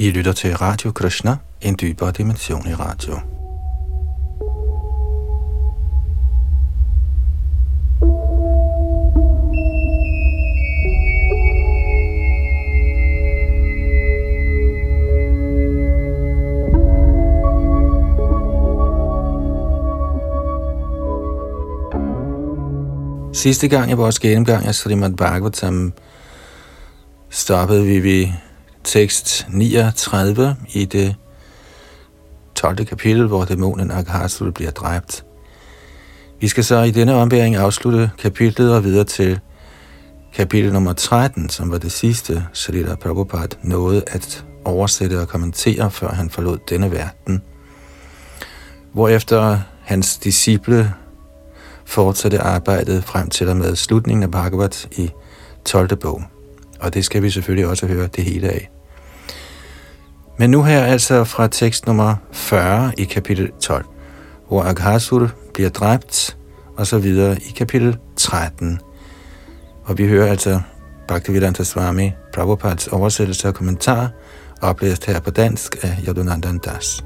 I lytter til Radio Krishna, en dybere dimension i radio. Sidste gang i vores gennemgang af Srimad Bhagavatam stoppede vi ved tekst 39 i det 12. kapitel, hvor dæmonen Aghasur bliver dræbt. Vi skal så i denne ombæring afslutte kapitlet og videre til kapitel nummer 13, som var det sidste, Srila Prabhupada nåede at oversætte og kommentere, før han forlod denne verden. Hvorefter hans disciple fortsatte arbejdet frem til og med slutningen af Bhagavat i 12. bog. Og det skal vi selvfølgelig også høre det hele af. Men nu her altså fra tekst nummer 40 i kapitel 12, hvor Aghasur bliver dræbt, og så videre i kapitel 13. Og vi hører altså Bhaktivedanta Swami Prabhupads oversættelse og kommentar, oplæst her på dansk af Yadunandan Das.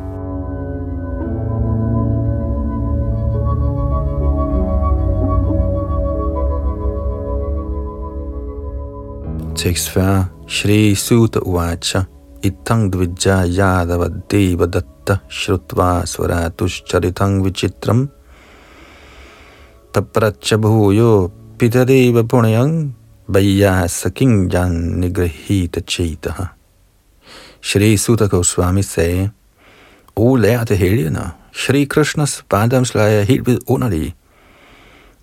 Tekst 40. Shri Sutta Uvacha Itang dvijja yadava deva datta shrutva svaratushcharitang vichitram tapracha bhuyo pitadeva punyang vayyasa kingjan nigrahita chetaha. Shri Sutta Goswami sagde, O lærte helgener, Shri Krishnas barndomsleje er helt vidunderlige.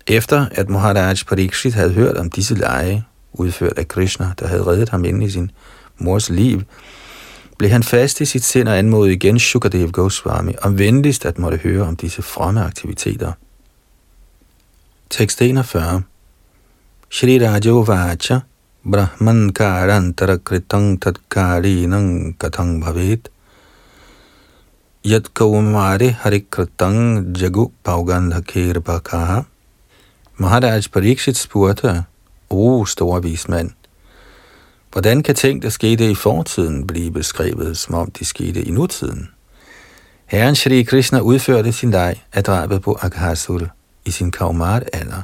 Efter at Maharaj Parikshit havde hørt om disse lege, udført af Krishna, der havde reddet ham ind i sin mors liv, blev han fast i sit sind og anmodede igen Shukadev Goswami om venligst at måtte høre om disse fromme aktiviteter. Tekst 41 Shri Rajo Vacha Brahman Karantara Kritang Tatkarinang Katang Bhavet. Yat Kaumare Harikritang Jagu Paugandhakir Bhakaha Maharaj Parikshit spurgte, O store vismand, Hvordan kan ting, der skete i fortiden, blive beskrevet, som om de skete i nutiden? Herren Shri Krishna udførte sin leg af drabet på Aghasur i sin kaumar alder.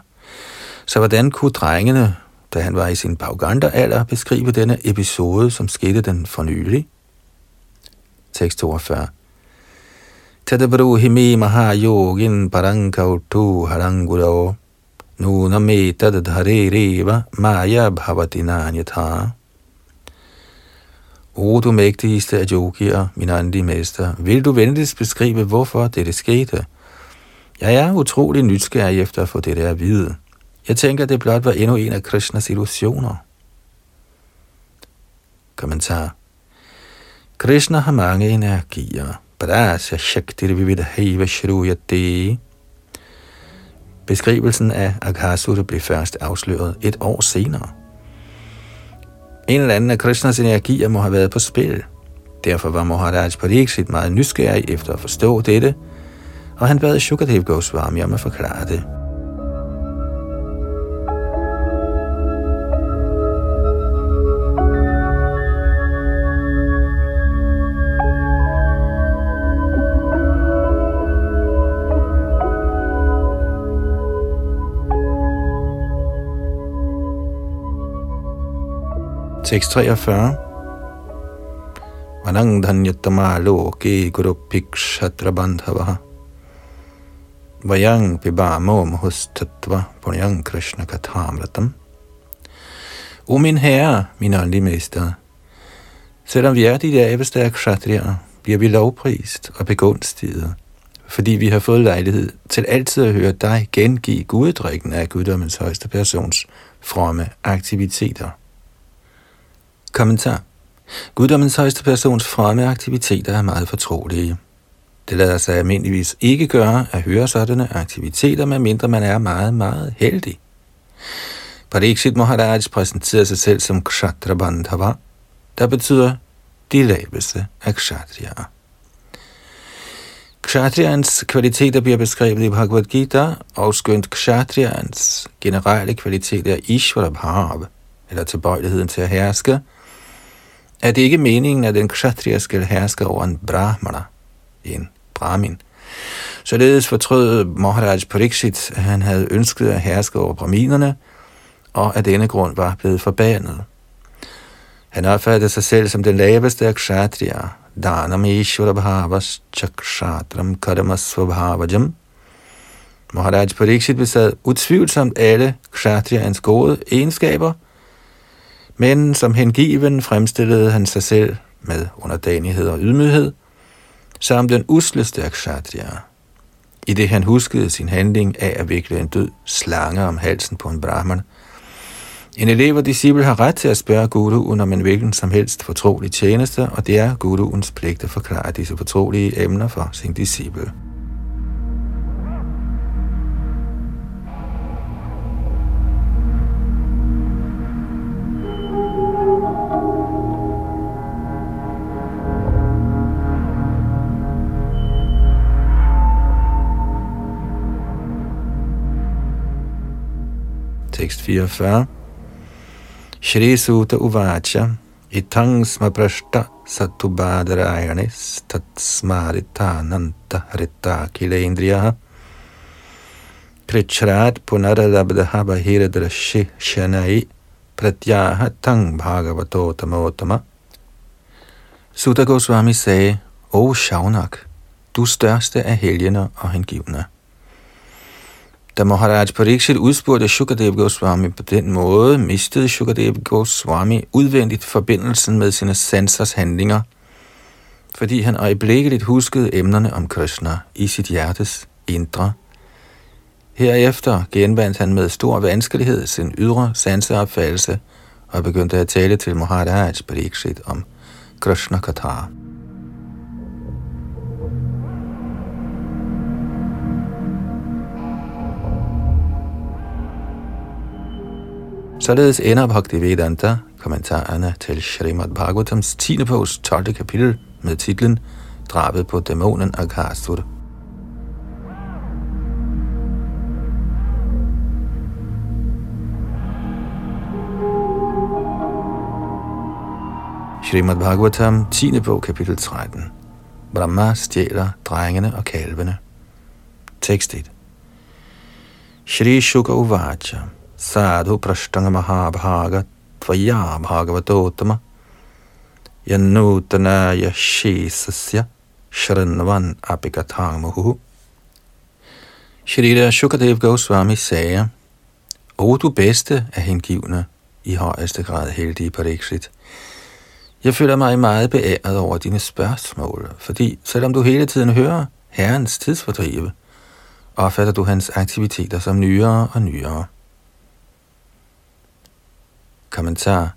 Så hvordan kunne drengene, da han var i sin Bhaganda-alder, beskrive denne episode, som skete den for nylig? Tekst 42 Tadabruhimi maha yogin parankautu harangurao nuname tadadhare reva maya bhavatinanyatha O du mægtigste af yogier, min åndelige mester, vil du venligst beskrive, hvorfor dette skete? Jeg er utrolig nysgerrig efter at få dette at vide. Jeg tænker, det blot var endnu en af Krishnas illusioner. Kommentar Krishna har mange energier. Padasya Shakti Vividhaiva Shruyati. Beskrivelsen af Aghasura blev først afsløret et år senere. En eller anden af Krishnas energier må have været på spil. Derfor var Maharaj Pariksit meget nysgerrig efter at forstå dette, og han bad Shukadev Goswami om at forklare det. Tekst 43. Vanang dhanyatama loke guru pikshatra bandhava. Vayang pibamo muhustatva punyang krishna kathamratam. O min herre, min åndelige mester, selvom vi er de der æbestærke kshatriyer, bliver vi lovprist og begunstiget, fordi vi har fået lejlighed til altid at høre dig gengive guddrikken af guddommens højeste persons fromme aktiviteter. Kommentar. Guddommens højeste persons fremme aktiviteter er meget fortrolige. Det lader sig almindeligvis ikke gøre at høre sådanne aktiviteter, medmindre man er meget, meget heldig. Pariksit Maharaj præsenterer sig selv som Kshatrabandhava, der betyder de laveste af kshatriyaer. Kshatriyans kvaliteter bliver beskrevet i Bhagavad Gita, og skønt kshatriyans generelle kvaliteter er Ishvara Bhav, eller tilbøjeligheden til at herske, er det ikke meningen, at en kshatriya skal herske over en brahmana, en brahmin. Således fortrød Maharaj Pariksit, at han havde ønsket at herske over brahminerne, og af denne grund var blevet forbandet. Han opfattede sig selv som den laveste af kshatriya, Dhanam Ishvara Bhavas Chakshatram Karmasvabhavajam. Maharaj Pariksit besad utvivlsomt alle kshatriyans gode egenskaber, men som hengiven fremstillede han sig selv med underdanighed og ydmyghed, som den usleste akshatriya. I det han huskede sin handling af at vikle en død slange om halsen på en brahman, en elev og disciple har ret til at spørge guruen om en hvilken som helst fortrolig tjeneste, og det er guruens pligt at forklare disse fortrolige emner for sin disciple. 44 Shri Suta Uvacha Itang Smaprashta Satubadarayanis Tatsmaritananta Harita Kilendriyaha Krichrat Punaralabdaha Bahiradrashi Shanai Pratyaha Tang Bhagavato Tamotama. Sutta Goswami sagde, O Shaunak, du største af helgener og hengivne. Da Maharaj Pariksit udspurgte Shukadev Goswami på den måde, mistede Shukadev Goswami udvendigt forbindelsen med sine sansers handlinger, fordi han øjeblikkeligt huskede emnerne om Krishna i sit hjertes indre. Herefter genvandt han med stor vanskelighed sin ydre sanseopfattelse og begyndte at tale til Maharaj Pariksit om Krishna Kathar. Således ender Bhaktivedanta kommentarerne til Srimad Bhagavatams 10. bogs 12. kapitel med titlen Drabet på dæmonen Aghasur. Srimad Bhagavatam, 10. bog, kapitel 13. Brahma stjæler drengene og kalvene. Tekst 1. Shri Shuka Uvacha sadhu prashtanga mahabhaga tvaya bhagavatotama yanutana yashesasya sharanvan apikathamuhu. Shrita Shukadev Goswami sagde, O du bedste af hengivne, i højeste grad heldige Pariksit, jeg føler mig meget beæret over dine spørgsmål, fordi selvom du hele tiden hører Herrens tidsfordrive, opfatter du hans aktiviteter som nyere og nyere. Kommentar.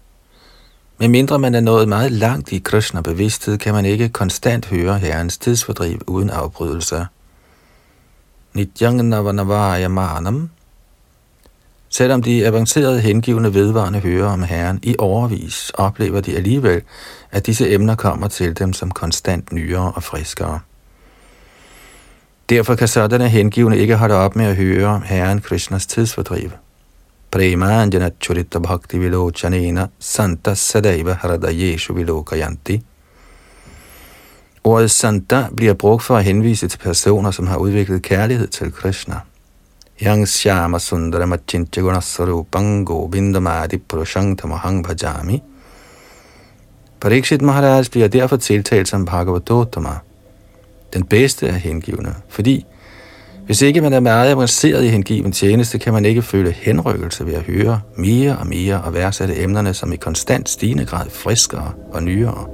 Med mindre man er nået meget langt i Krishna bevidsthed, kan man ikke konstant høre Herrens tidsfordriv uden afbrydelser. Nityang Navanavaya Manam. Selvom de avancerede hengivende vedvarende hører om Herren i overvis, oplever de alligevel, at disse emner kommer til dem som konstant nyere og friskere. Derfor kan sådanne hengivende ikke holde op med at høre Herren Krishnas tidsfordriv. Premanjana Churita Bhakti Vilochanena Santa Sadaiva Haradayeshu Vilokayanti. Ordet Santa bliver brugt for at henvise til personer, som har udviklet kærlighed til Krishna. Yang Shyama Sundara Machincha Gunasarupang Govindamadi Prashanta Mahang Bhajami. Parikshit Maharaj bliver derfor tiltalt som Bhagavadottama, den bedste af hengivne, fordi hvis ikke man er meget avanceret i hengiven tjeneste, kan man ikke føle henrykkelse ved at høre mere og mere og værdsætte emnerne som i konstant stigende grad friskere og nyere.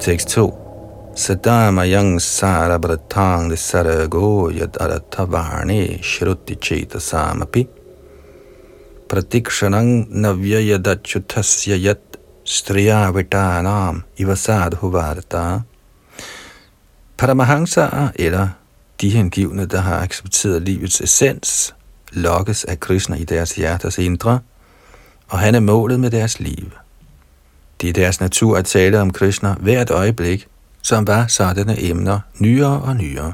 Tekst 2 Sadamayang sarabratang sarago yad aratavani shruti cheta samapi pratikshanang navyayadachutasya yat striyavitanam ivasadhu varta. Paramahansa eller de hengivne, der har accepteret livets essens, lokkes af Krishna i deres hjerters indre, og han er målet med deres liv. Det er deres natur at tale om Krishna hvert øjeblik, som var sådanne emner nyere og nyere.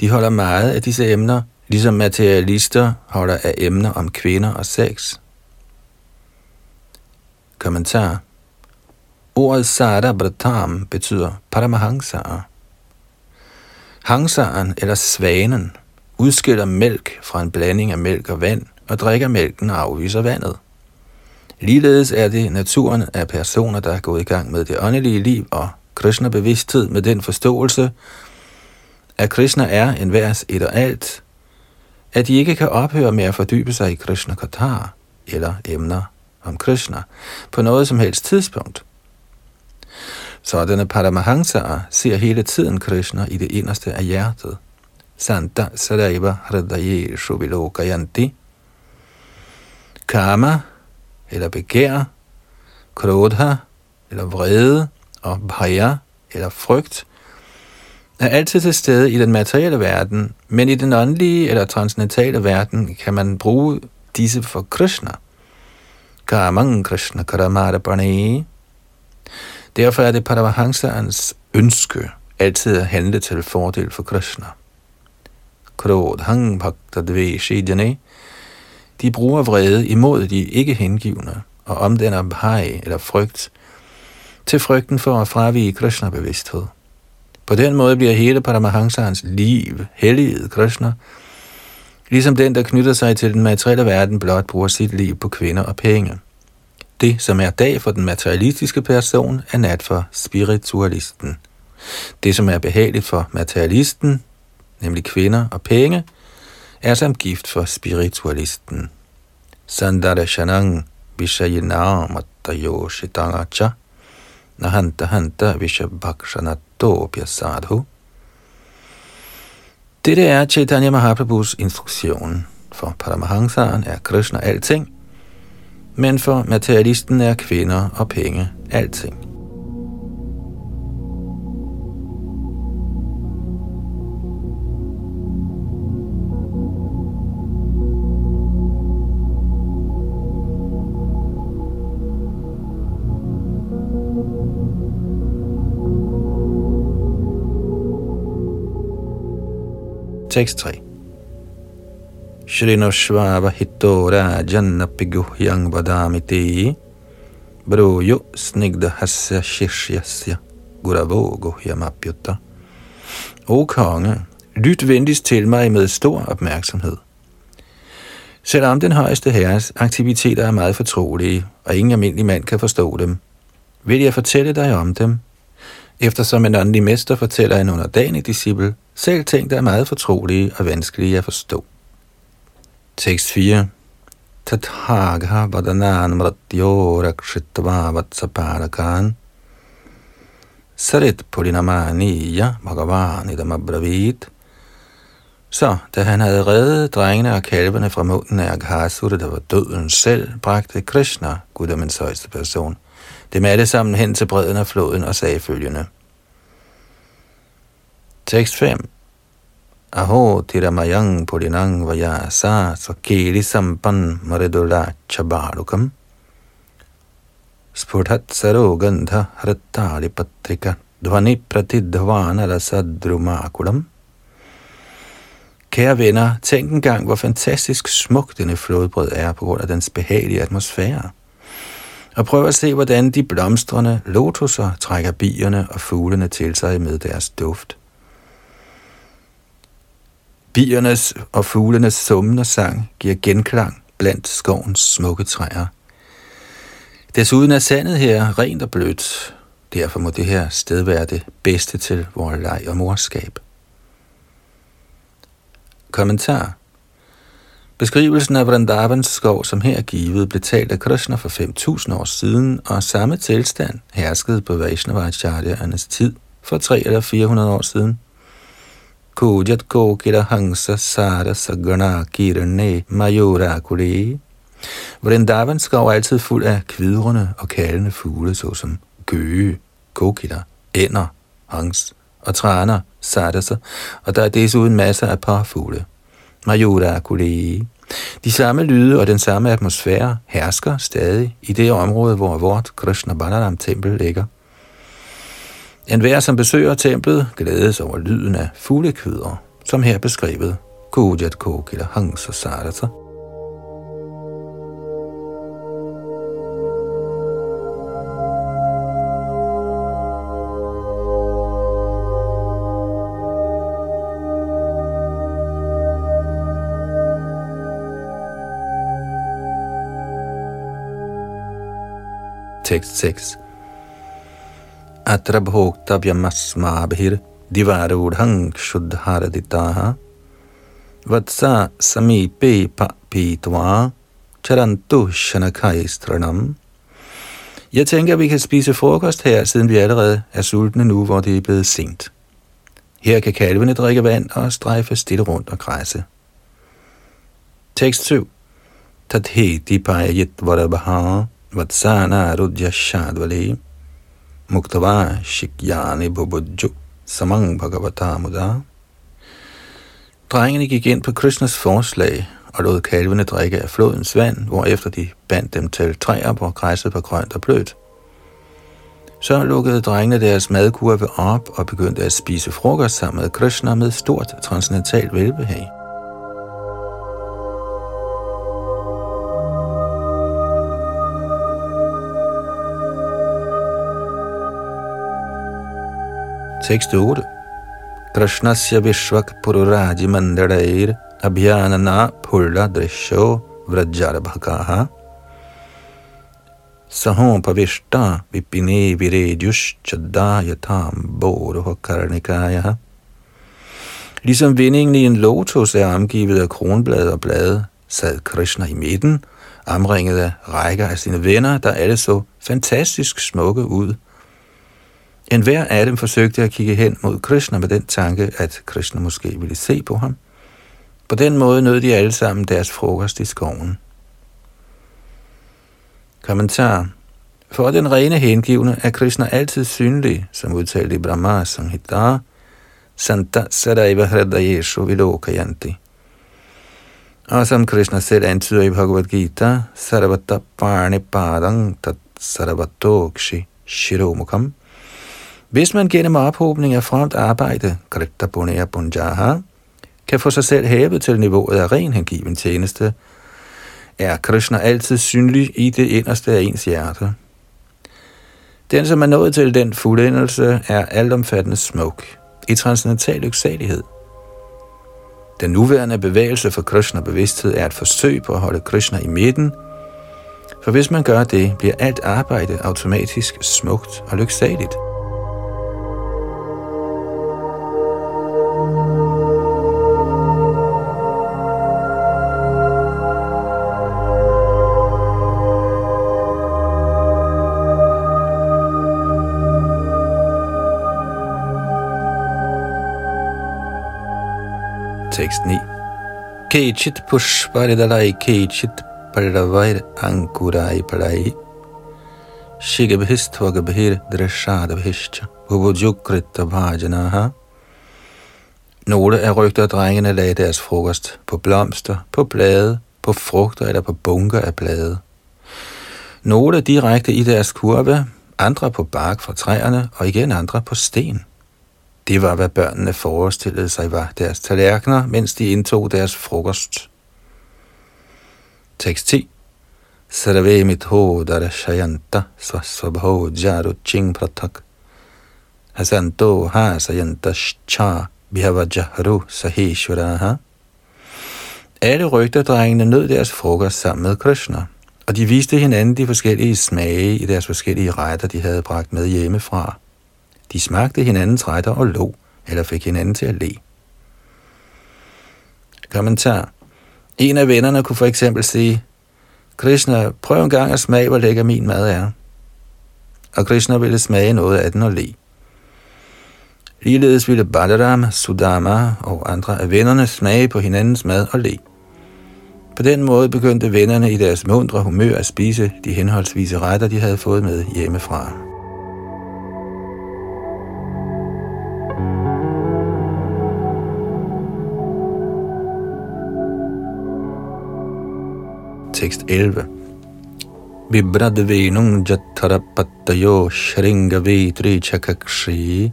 De holder meget af disse emner, ligesom materialister holder af emner om kvinder og sex. Kommentar Ordet Sada Bratam betyder Paramahangsara. Hangsaren eller svanen udskiller mælk fra en blanding af mælk og vand og drikker mælken og afviser vandet. Ligeledes er det naturen af personer, der er gået i gang med det åndelige liv og Krishna-bevidsthed med den forståelse, at Krishna er en værs et og alt, at de ikke kan ophøre med at fordybe sig i Krishna Katar eller emner om Krishna på noget som helst tidspunkt. Sådanne Paramahansaer ser hele tiden Krishna i det inderste af hjertet. Santa Sadaiva Hridaye Shubilokayanti Karma, eller begær, krodha, eller vrede, og bhaya, eller frygt, er altid til stede i den materielle verden, men i den åndelige eller transcendentale verden kan man bruge disse for Krishna. Karamang Krishna Karamara Prane. Derfor er det Paramahansans ønske altid at handle til fordel for Krishna. Krodhang Bhakta Dveshidjane. De bruger vrede imod de ikke hengivne og omdanner bhai eller frygt til frygten for at fravige Krishna-bevidsthed. På den måde bliver hele Paramahansans liv helliget Krishna, ligesom den, der knytter sig til den materielle verden, blot bruger sit liv på kvinder og penge. Det, som er dag for den materialistiske person, er nat for spiritualisten. Det, som er behageligt for materialisten, nemlig kvinder og penge, er som gift for spiritualisten. Sandara Shanang Vishayinam Shitanga Nahanta Hanta Vishabhakshanatopya Sadhu. Dette er Chaitanya Mahaprabhus instruktion. For Paramahansaren er Krishna alting, men for materialisten er kvinder og penge alting. Tekst 3. Shrinoshvava hitora jannapiguhyang vadamiti broyo snigda hasya shishyasya guravo guhyamapyutta. O konge, lyt venligst til mig med stor opmærksomhed. Selvom den højeste herres aktiviteter er meget fortrolige, og ingen almindelig mand kan forstå dem, vil jeg fortælle dig om dem, eftersom en åndelig mester fortæller en underdanig disciple, selv ting, der er meget fortrolige og vanskelige at forstå. Tekst 4. Tathagha vadanan mratyo rakshitva vatsaparakan Sarit polinamaniya bhagavan abravit så, da han havde reddet drengene og kalvene fra munden af Aghasura, der var døden selv, bragte Krishna, guddommens højeste person, dem alle sammen hen til bredden af floden og sagde følgende. Tekst 5. Aho tiramayang purinang vaya sa sakeli sampan maridula chabarukam. Spurhat sarogandha hrattali patrika dhvani pratidhvana rasadrumakulam. Kære venner, tænk engang, hvor fantastisk smuk denne flodbrød er på grund af dens behagelige atmosfære. Og prøv at se, hvordan de blomstrende lotuser trækker bierne og fuglene til sig med deres duft. Biernes og fuglenes summende sang giver genklang blandt skovens smukke træer. Desuden er sandet her rent og blødt. Derfor må det her sted være det bedste til vores leg og morskab. Kommentar Beskrivelsen af Vrindavans skov, som her er givet, blev talt af Krishna for 5.000 år siden, og samme tilstand herskede på Vaishnavacharyaernes tid for 3 eller 400 år siden. Kujat kokira hangsa sara sagana kirane mayura kure. Vrindavans skov er altid fuld af kvidrende og kaldende fugle, såsom gøge, kokira, ænder, hangs og træner, sadasa, og der er desuden masser af parfugle. Mayura Kulei. De samme lyde og den samme atmosfære hersker stadig i det område, hvor vort Krishna Balaram tempel ligger. En hver, som besøger templet, glædes over lyden af fuglekvider, som her beskrevet Kujat Kokila Hangsa Sarata. Tekst 6. Atra bhoktabhyamasmabhir divarudhang shuddharaditaha vatsa samipe papitva charantu shanakaistranam. Jeg tænker, at vi kan spise frokost her, siden vi allerede er sultne nu, hvor det er blevet sent. Her kan kalvene drikke vand og strejfe stille rundt og græsse. Tekst 7. Tatheti payet varabaha vatsana rudya shadvali muktava shikyani bubudju samang bhagavata muda. Drengene gik ind på Krishnas forslag og lod kalvene drikke af flodens vand, hvorefter de bandt dem til træer, hvor græsset var grønt og blødt. Så lukkede drengene deres madkurve op og begyndte at spise frokost sammen med Krishna med stort transcendental velbehag. Tekst 8. Krishnasya Vishwak Pururaji Mandadair Abhyanana Pulla Drisho Vrajarbhakaha Sahom Pavishta Vipine Virediush Chadda Yatam Boruha Karnikaya Ligesom vindingen i en lotus er omgivet af kronblade og blade, sad Krishna i midten, omringet af rækker af sine venner, der alle så fantastisk smukke ud – en hver af dem forsøgte at kigge hen mod Krishna med den tanke, at Krishna måske ville se på ham. På den måde nød de alle sammen deres frokost i skoven. Kommentar. For den rene hengivne er Krishna altid synlig, som udtalt i Brahma Samhita, Santa Sadaiva Hridayeshu Vilokayanti. Og som Krishna selv antyder i Bhagavad Gita, Sarvata Parne Padang Tat Sarvatokshi Shiromukam, hvis man gennem ophobning af fremt arbejde, Grita Bunea Bunjaha, kan få sig selv hævet til niveauet af ren hengiven tjeneste, er Krishna altid synlig i det inderste af ens hjerte. Den, som er nået til den fuldendelse, er altomfattende smuk, i transcendental lyksalighed. Den nuværende bevægelse for Krishna-bevidsthed er et forsøg på at holde Krishna i midten, for hvis man gør det, bliver alt arbejde automatisk smukt og lyksaligt. Tekst 9. Kechit pushparidalai kechit paravair ankurai parai. Shigabhistvagabhir drashadabhischa uvujukrita bhajanaha. Nogle af rygter drengene lagde deres frokost på blomster, på blade, på frugter eller på bunker af blade. Nogle direkte i deres kurve, andre på bark fra træerne og igen andre på sten. Det var, hvad børnene forestillede sig var deres tallerkener, mens de indtog deres frokost. Tekst 10. Sarve mitho darashayanta svasvabho jaru ching pratak. Hasanto cha shcha bhavajahru sahishvaraha. Alle rygterdrengene nød deres frokost sammen med Krishna, og de viste hinanden de forskellige smage i deres forskellige retter, de havde bragt med hjemmefra. De smagte hinandens retter og lå, eller fik hinanden til at le. Kommentar. En af vennerne kunne for eksempel sige, Krishna, prøv en gang at smage, hvor lækker min mad er. Og Krishna ville smage noget af den og le. Ligeledes ville Balaram, Sudama og andre af vennerne smage på hinandens mad og le. På den måde begyndte vennerne i deres mundre humør at spise de henholdsvise retter, de havde fået med hjemmefra. Tekst 11. Vibrad venung jattarapattayo shringa vetri chakakshi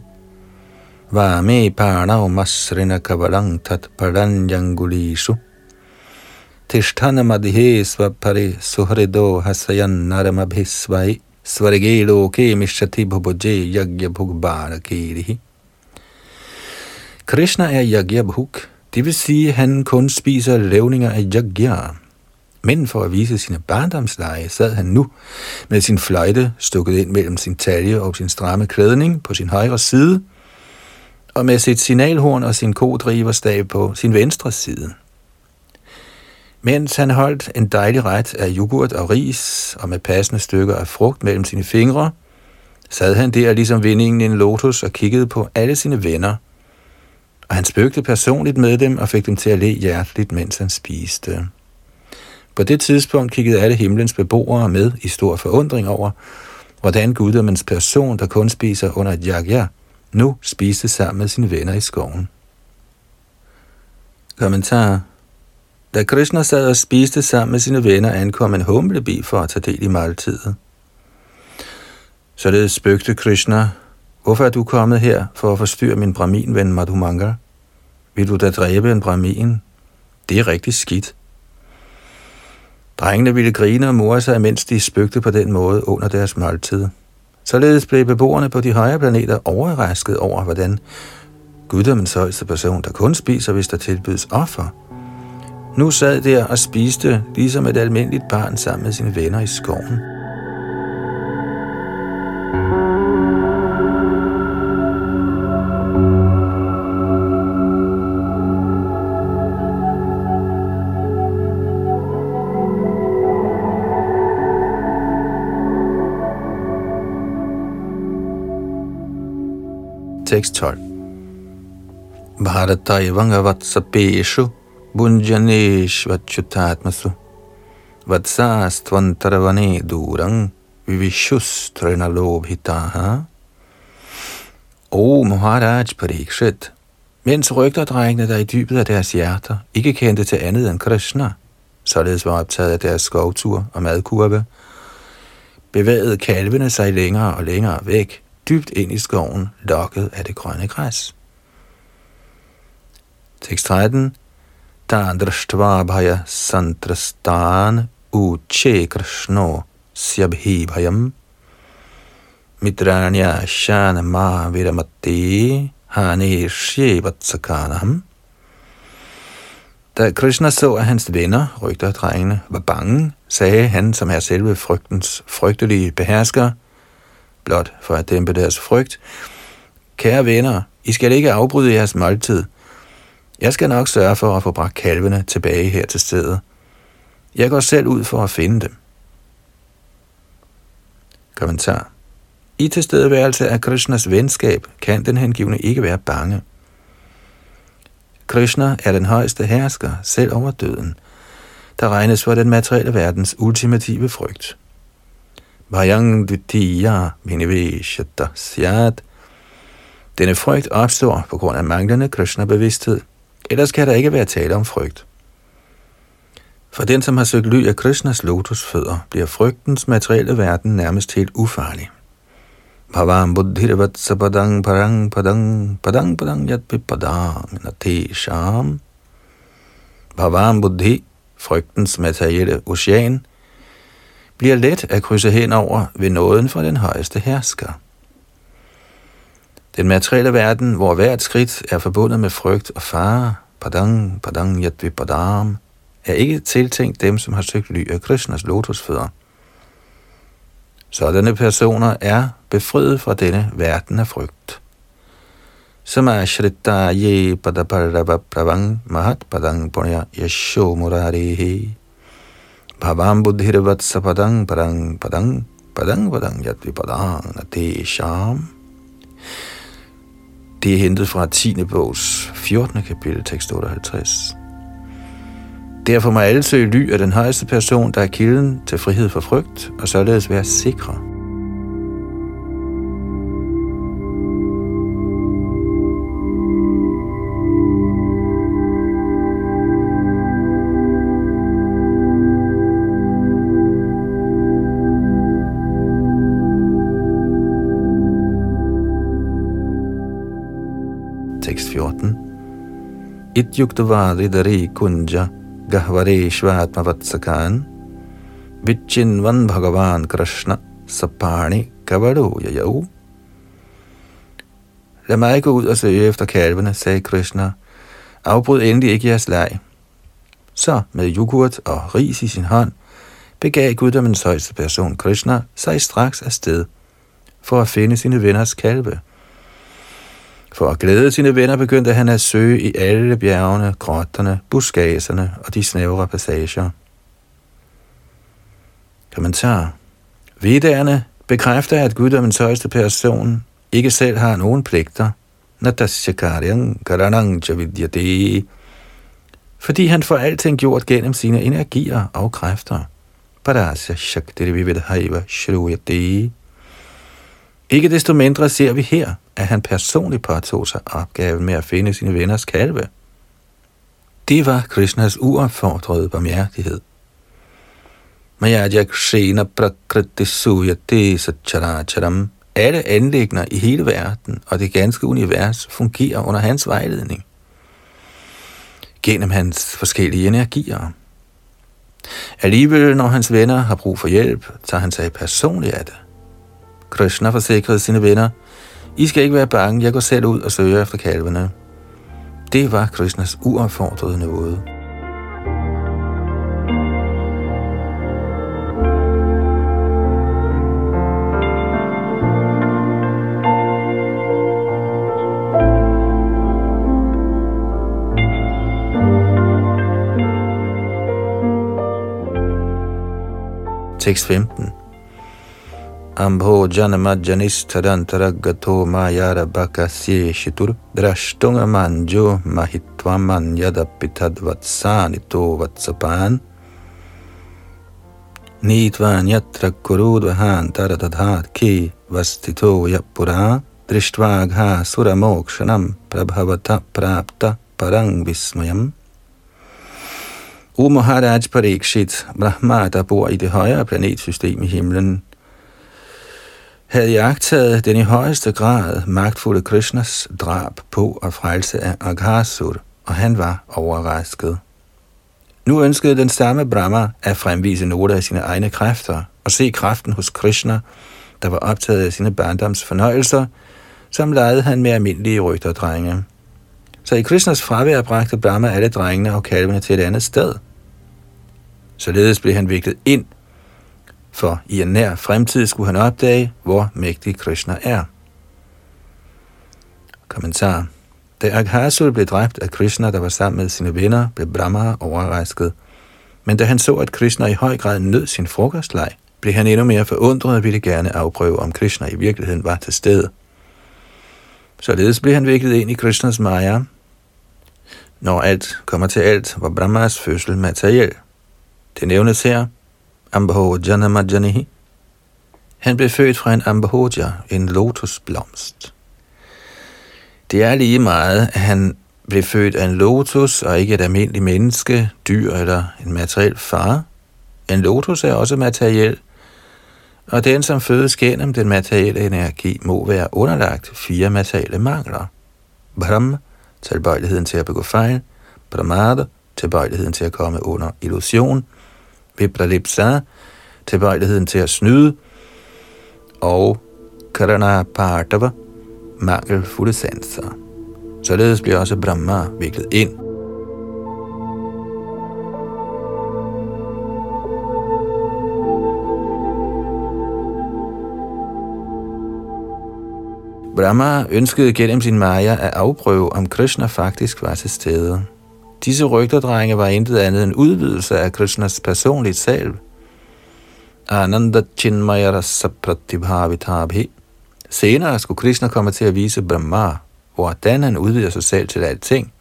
Vame parnau masrina kavalang tat paranjangulishu Tishtana madhe svapare suhrido hasayan naramabhisvai Svarge loke mishati bhubuje yagya bhugbara kirihi Krishna er yagya bhug, det vil sige, at han kun spiser levninger af yagya. Men for at vise sine barndomsleje, sad han nu med sin fløjte stukket ind mellem sin talje og sin stramme klædning på sin højre side, og med sit signalhorn og sin kodriverstav på sin venstre side. Mens han holdt en dejlig ret af yoghurt og ris, og med passende stykker af frugt mellem sine fingre, sad han der ligesom vindingen i en lotus og kiggede på alle sine venner – og han spøgte personligt med dem og fik dem til at le hjerteligt, mens han spiste. På det tidspunkt kiggede alle himlens beboere med i stor forundring over, hvordan guddommens person, der kun spiser under et jagja, nu spiste sammen med sine venner i skoven. Kommentar Da Krishna sad og spiste sammen med sine venner, ankom en humlebi for at tage del i måltidet. Således spøgte Krishna Hvorfor er du kommet her for at forstyrre min brahmin-ven Madhumanga? Vil du da dræbe en brahmin? Det er rigtig skidt. Drengene ville grine og more sig, mens de spøgte på den måde under deres måltid. Således blev beboerne på de højere planeter overrasket over, hvordan guddommens højeste person, der kun spiser, hvis der tilbydes offer, nu sad der og spiste, ligesom et almindeligt barn sammen med sine venner i skoven. Tekst 12. Bharata evanga vatsapeshu bunjanesh vatsa vatsastvantaravane durang vivishus trinalobhitaha O Maharaj Parikshit, mens rygterdrengene, der i dybet af deres hjerter ikke kendte til andet end Krishna, således var optaget af deres skovtur og madkurve, bevægede kalvene sig længere og længere væk dybt ind i skoven, lokket af det grønne græs. Tekst 13. Tandrashtvabhaya santrastan uche krishno syabhibhayam mitranya shana ma viramati haneshye vatsakanam. Da Krishna så, at hans venner, rygterdrengene, var bange, sagde han, som er selve frygtens frygtelige behersker, blot for at dæmpe deres frygt. Kære venner, I skal ikke afbryde jeres måltid. Jeg skal nok sørge for at få bragt kalvene tilbage her til stedet. Jeg går selv ud for at finde dem. Kommentar. I tilstedeværelse af Krishnas venskab kan den hengivne ikke være bange. Krishna er den højeste hersker, selv over døden, der regnes for den materielle verdens ultimative frygt. Vajang Dvitiya Viniveshata Syat. Denne frygt opstår på grund af manglende Krishna-bevidsthed. Ellers kan der ikke være tale om frygt. For den, som har søgt ly af Krishnas lotusfødder, bliver frygtens materielle verden nærmest helt ufarlig. Bhavam buddhirvat sapadang parang padang padang padang yat padang nate sham. Bhavam buddhi, frygtens materielle ocean, bliver let at krydse hen over ved nåden fra den højeste hersker. Den materielle verden, hvor hvert skridt er forbundet med frygt og fare, padang, padang, yatvi padam, er ikke tiltænkt dem, som har søgt ly af Krishnas lotusfødder. Sådanne personer er befriet fra denne verden af frygt. Samashrita ye padaparava pravang mahat padang punya yasho murarihi Bhavam buddhirvat padang padang padang padang padang yatvi padang nati sham. Det er hentet fra 10. bogs 14. kapitel, tekst 58. Derfor må alle søge ly af den højeste person, der er kilden til frihed for frygt, og således være sikre. Ityuktavadi dari kunja gahvare shvatma vichinvan bhagavan krishna sapani kavadu yayau. Lad mig gå ud og søge efter kalvene, sagde Krishna. Afbryd endelig ikke jeres leg. Så med yoghurt og ris i sin hånd, begav guddommens højeste person Krishna sig straks afsted for at finde sine venners kalve. For at glæde sine venner begyndte han at søge i alle bjergene, grotterne, buskagerne og de snævre passager. Kommentar. Vedderne bekræfter, at guddommens højeste person ikke selv har nogen pligter, fordi han får alting gjort gennem sine energier og kræfter. Shakti Shruyate. Ikke desto mindre ser vi her, at han personligt påtog sig opgaven med at finde sine venners kalve. Det var Krishnas uopfordrede barmhjertighed. Mayaja Kshena Prakriti Suyate Satcharacharam. Alle anlægner i hele verden og det ganske univers fungerer under hans vejledning. Gennem hans forskellige energier. Alligevel, når hans venner har brug for hjælp, tager han sig personligt af det. Krishna forsikrede sine venner, i skal ikke være bange, jeg går selv ud og søger efter kalvene. Det var Krishnas uopfordrede nåde. Tekst 15. Ambho janama janisthadantaragato mayara bakasye shitur. Drashtunga manjo mahitvaman yadapitad vatsanito vatsapan. Nitvan yatra kurudvahan taratadhat ki vastito yapura. Drishtvagha suramokshanam prabhavata prapta parang vismayam. O Maharaj Parikshit, Brahma, der bor i det højere planetsystem i himlen, havde jagtaget den i højeste grad magtfulde Krishnas drab på og frelse af Aghasur, og han var overrasket. Nu ønskede den samme Brahma at fremvise nogle af sine egne kræfter og se kraften hos Krishna, der var optaget af sine barndoms fornøjelser, som legede han med almindelige rygterdrenge. Så i Krishnas fravær bragte Brahma alle drengene og kalvene til et andet sted – Således blev han viklet ind, for i en nær fremtid skulle han opdage, hvor mægtig Krishna er. Kommentar. Da Aghasur blev dræbt af Krishna, der var sammen med sine venner, blev Brahma overrasket. Men da han så, at Krishna i høj grad nød sin frokostleg, blev han endnu mere forundret og ville gerne afprøve, om Krishna i virkeligheden var til stede. Således blev han viklet ind i Krishnas Maya. Når alt kommer til alt, var Brahmas fødsel materiel. Det nævnes her, Ambahoja Majanihi. Han blev født fra en Ambahoja, en lotusblomst. Det er lige meget, at han blev født af en lotus og ikke et almindeligt menneske, dyr eller en materiel far. En lotus er også materiel, og den, som fødes gennem den materielle energi, må være underlagt fire materielle mangler. Brahm, tilbøjeligheden til at begå fejl, Brahmada, tilbøjeligheden til at komme under illusion, vipralipsa, tilbøjeligheden til at snyde, og karana partava, mangelfulde sanser. Således bliver også Brahma viklet ind. Brahma ønskede gennem sin Maya at afprøve, om Krishna faktisk var til stede. Disse rygterdrenge var intet andet end udvidelse af Krishnas personlige selv. Ananda Chinmayara Sapratibhavitabhi. Senere skulle Krishna komme til at vise Brahma, hvordan han udvider sig selv til alting,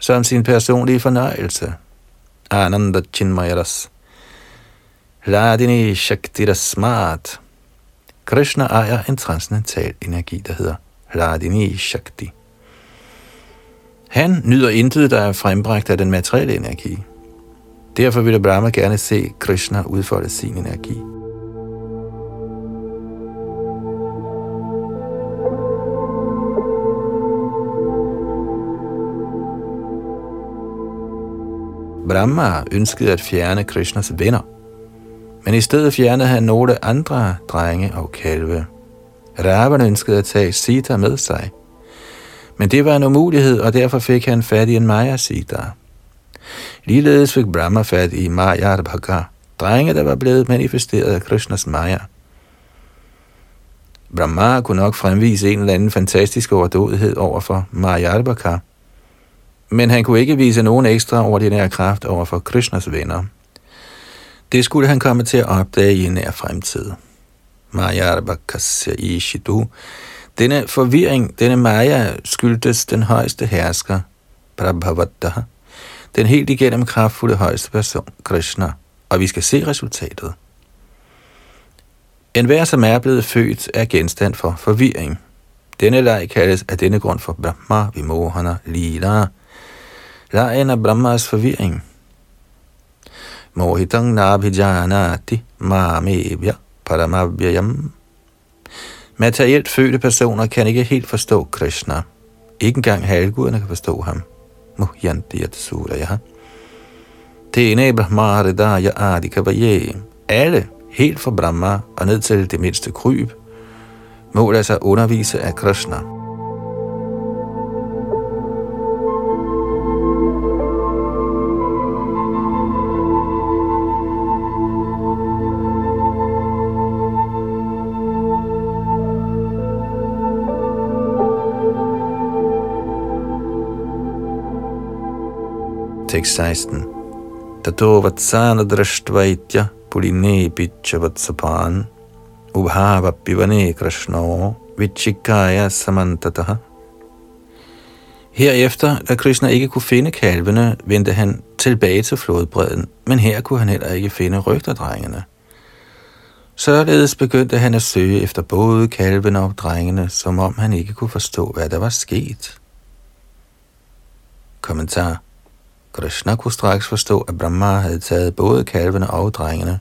som sin personlige fornøjelse. Ananda Chinmayaras. Ladini Radini Shakti Rasmat. Krishna ejer en transcendental energi, der hedder Radini Shakti. Han nyder intet, der er frembragt af den materielle energi. Derfor vil Brahma gerne se Krishna udfolde sin energi. Brahma ønskede at fjerne Krishnas venner, men i stedet fjernede han nogle andre drenge og kalve. Ravana ønskede at tage Sita med sig – men det var en umulighed, og derfor fik han fat i en Maya Sita. Ligeledes fik Brahma fat i Maya Bhaga, drenge, der var blevet manifesteret af Krishnas Maya. Brahma kunne nok fremvise en eller anden fantastisk overdådighed over for Mayarbhaka, men han kunne ikke vise nogen ekstra ordinær kraft over for Krishnas venner. Det skulle han komme til at opdage i en nær fremtid. Mayarbhakasya Ishidu. Denne forvirring, denne Maya, skyldtes den højeste hersker, Prabhavadaha, den helt igennem kraftfulde højeste person, Krishna, og vi skal se resultatet. En hver, som er blevet født, er genstand for forvirring. Denne leg kaldes af denne grund for Brahma Vimohana Lila. Lejen er Brahmas forvirring. Mohitang nabhijanati mamevya paramabhyayam. Materielt fødte personer kan ikke helt forstå Krishna. Ikke engang halvguderne kan forstå ham. Muhyanti Sura, ja. ene Brahma Hridaya Adikavaye. Alle helt fra Brahma og ned til det mindste kryb, må lade sig undervise af Krishna. Tekst 16. Tato vatsana drashtvaitya puline pichavatsapaan ubhava pivane krishno vichikaya samantataha. Herefter, da Krishna ikke kunne finde kalvene, vendte han tilbage til flodbredden, men her kunne han heller ikke finde rygterdrengene. Således begyndte han at søge efter både kalvene og drengene, som om han ikke kunne forstå, hvad der var sket. Kommentar Krishna kunne straks forstå, at Brahma havde taget både kalvene og drengene.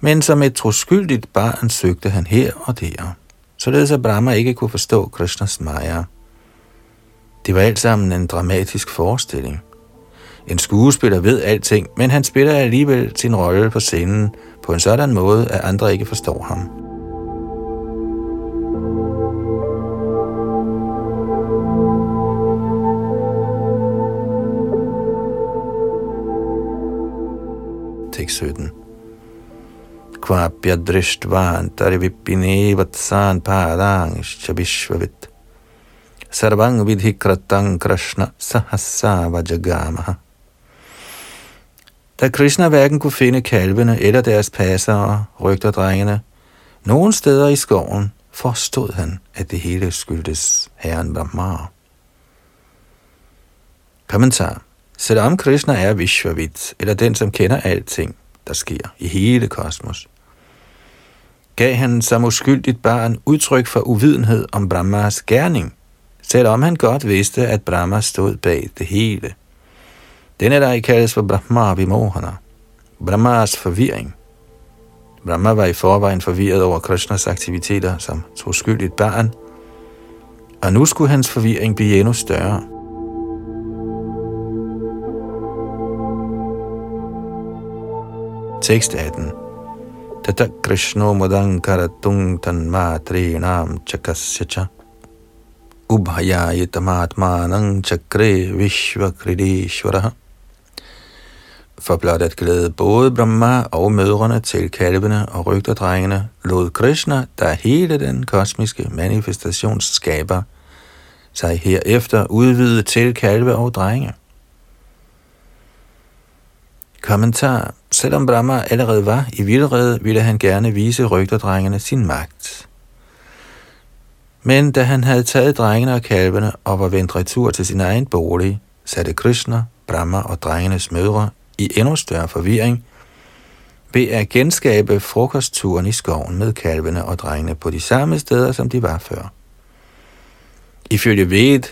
Men som et troskyldigt barn søgte han her og der, således at Brahma ikke kunne forstå Krishnas Maya. Det var alt sammen en dramatisk forestilling. En skuespiller ved alting, men han spiller alligevel sin rolle på scenen på en sådan måde, at andre ikke forstår ham. 17. Kvapya drishtvan tarivipine vatsan padang shabishvavit. Sarvang vidhikratang krishna sahasava jagamaha. Da Krishna hverken kunne finde kalvene eller deres passere, rygterdrengene, nogen steder i skoven, forstod han, at det hele skyldtes herren Brahma. Kommentar Selvom Krishna er Vishvavit, eller den, som kender alting, der sker i hele kosmos, gav han som uskyldigt barn udtryk for uvidenhed om Brahmas gerning, selvom han godt vidste, at Brahma stod bag det hele. Denne der kaldes for Brahma Vimohana, Brahmas forvirring. Brahma var i forvejen forvirret over Krishnas aktiviteter som troskyldigt barn, og nu skulle hans forvirring blive endnu større. Tekst 18. Tata Krishno Mudankaratung Tanmatrinam Chakasya cha Ubhayayitamatmanang Chakre Vishvakridishvaraha For blot at glæde både Brahma og mødrene til kalvene og rygterdrengene, lod Krishna, der hele den kosmiske manifestationsskaber, sig herefter udvide til kalve og drenge. Kommentar. Selvom Brahma allerede var i vildrede, ville han gerne vise rygterdrengene sin magt. Men da han havde taget drengene og kalvene og var vendt retur til sin egen bolig, satte Krishna, Brahma og drengenes mødre i endnu større forvirring ved at genskabe frokostturen i skoven med kalvene og drengene på de samme steder, som de var før. Ifølge Ved,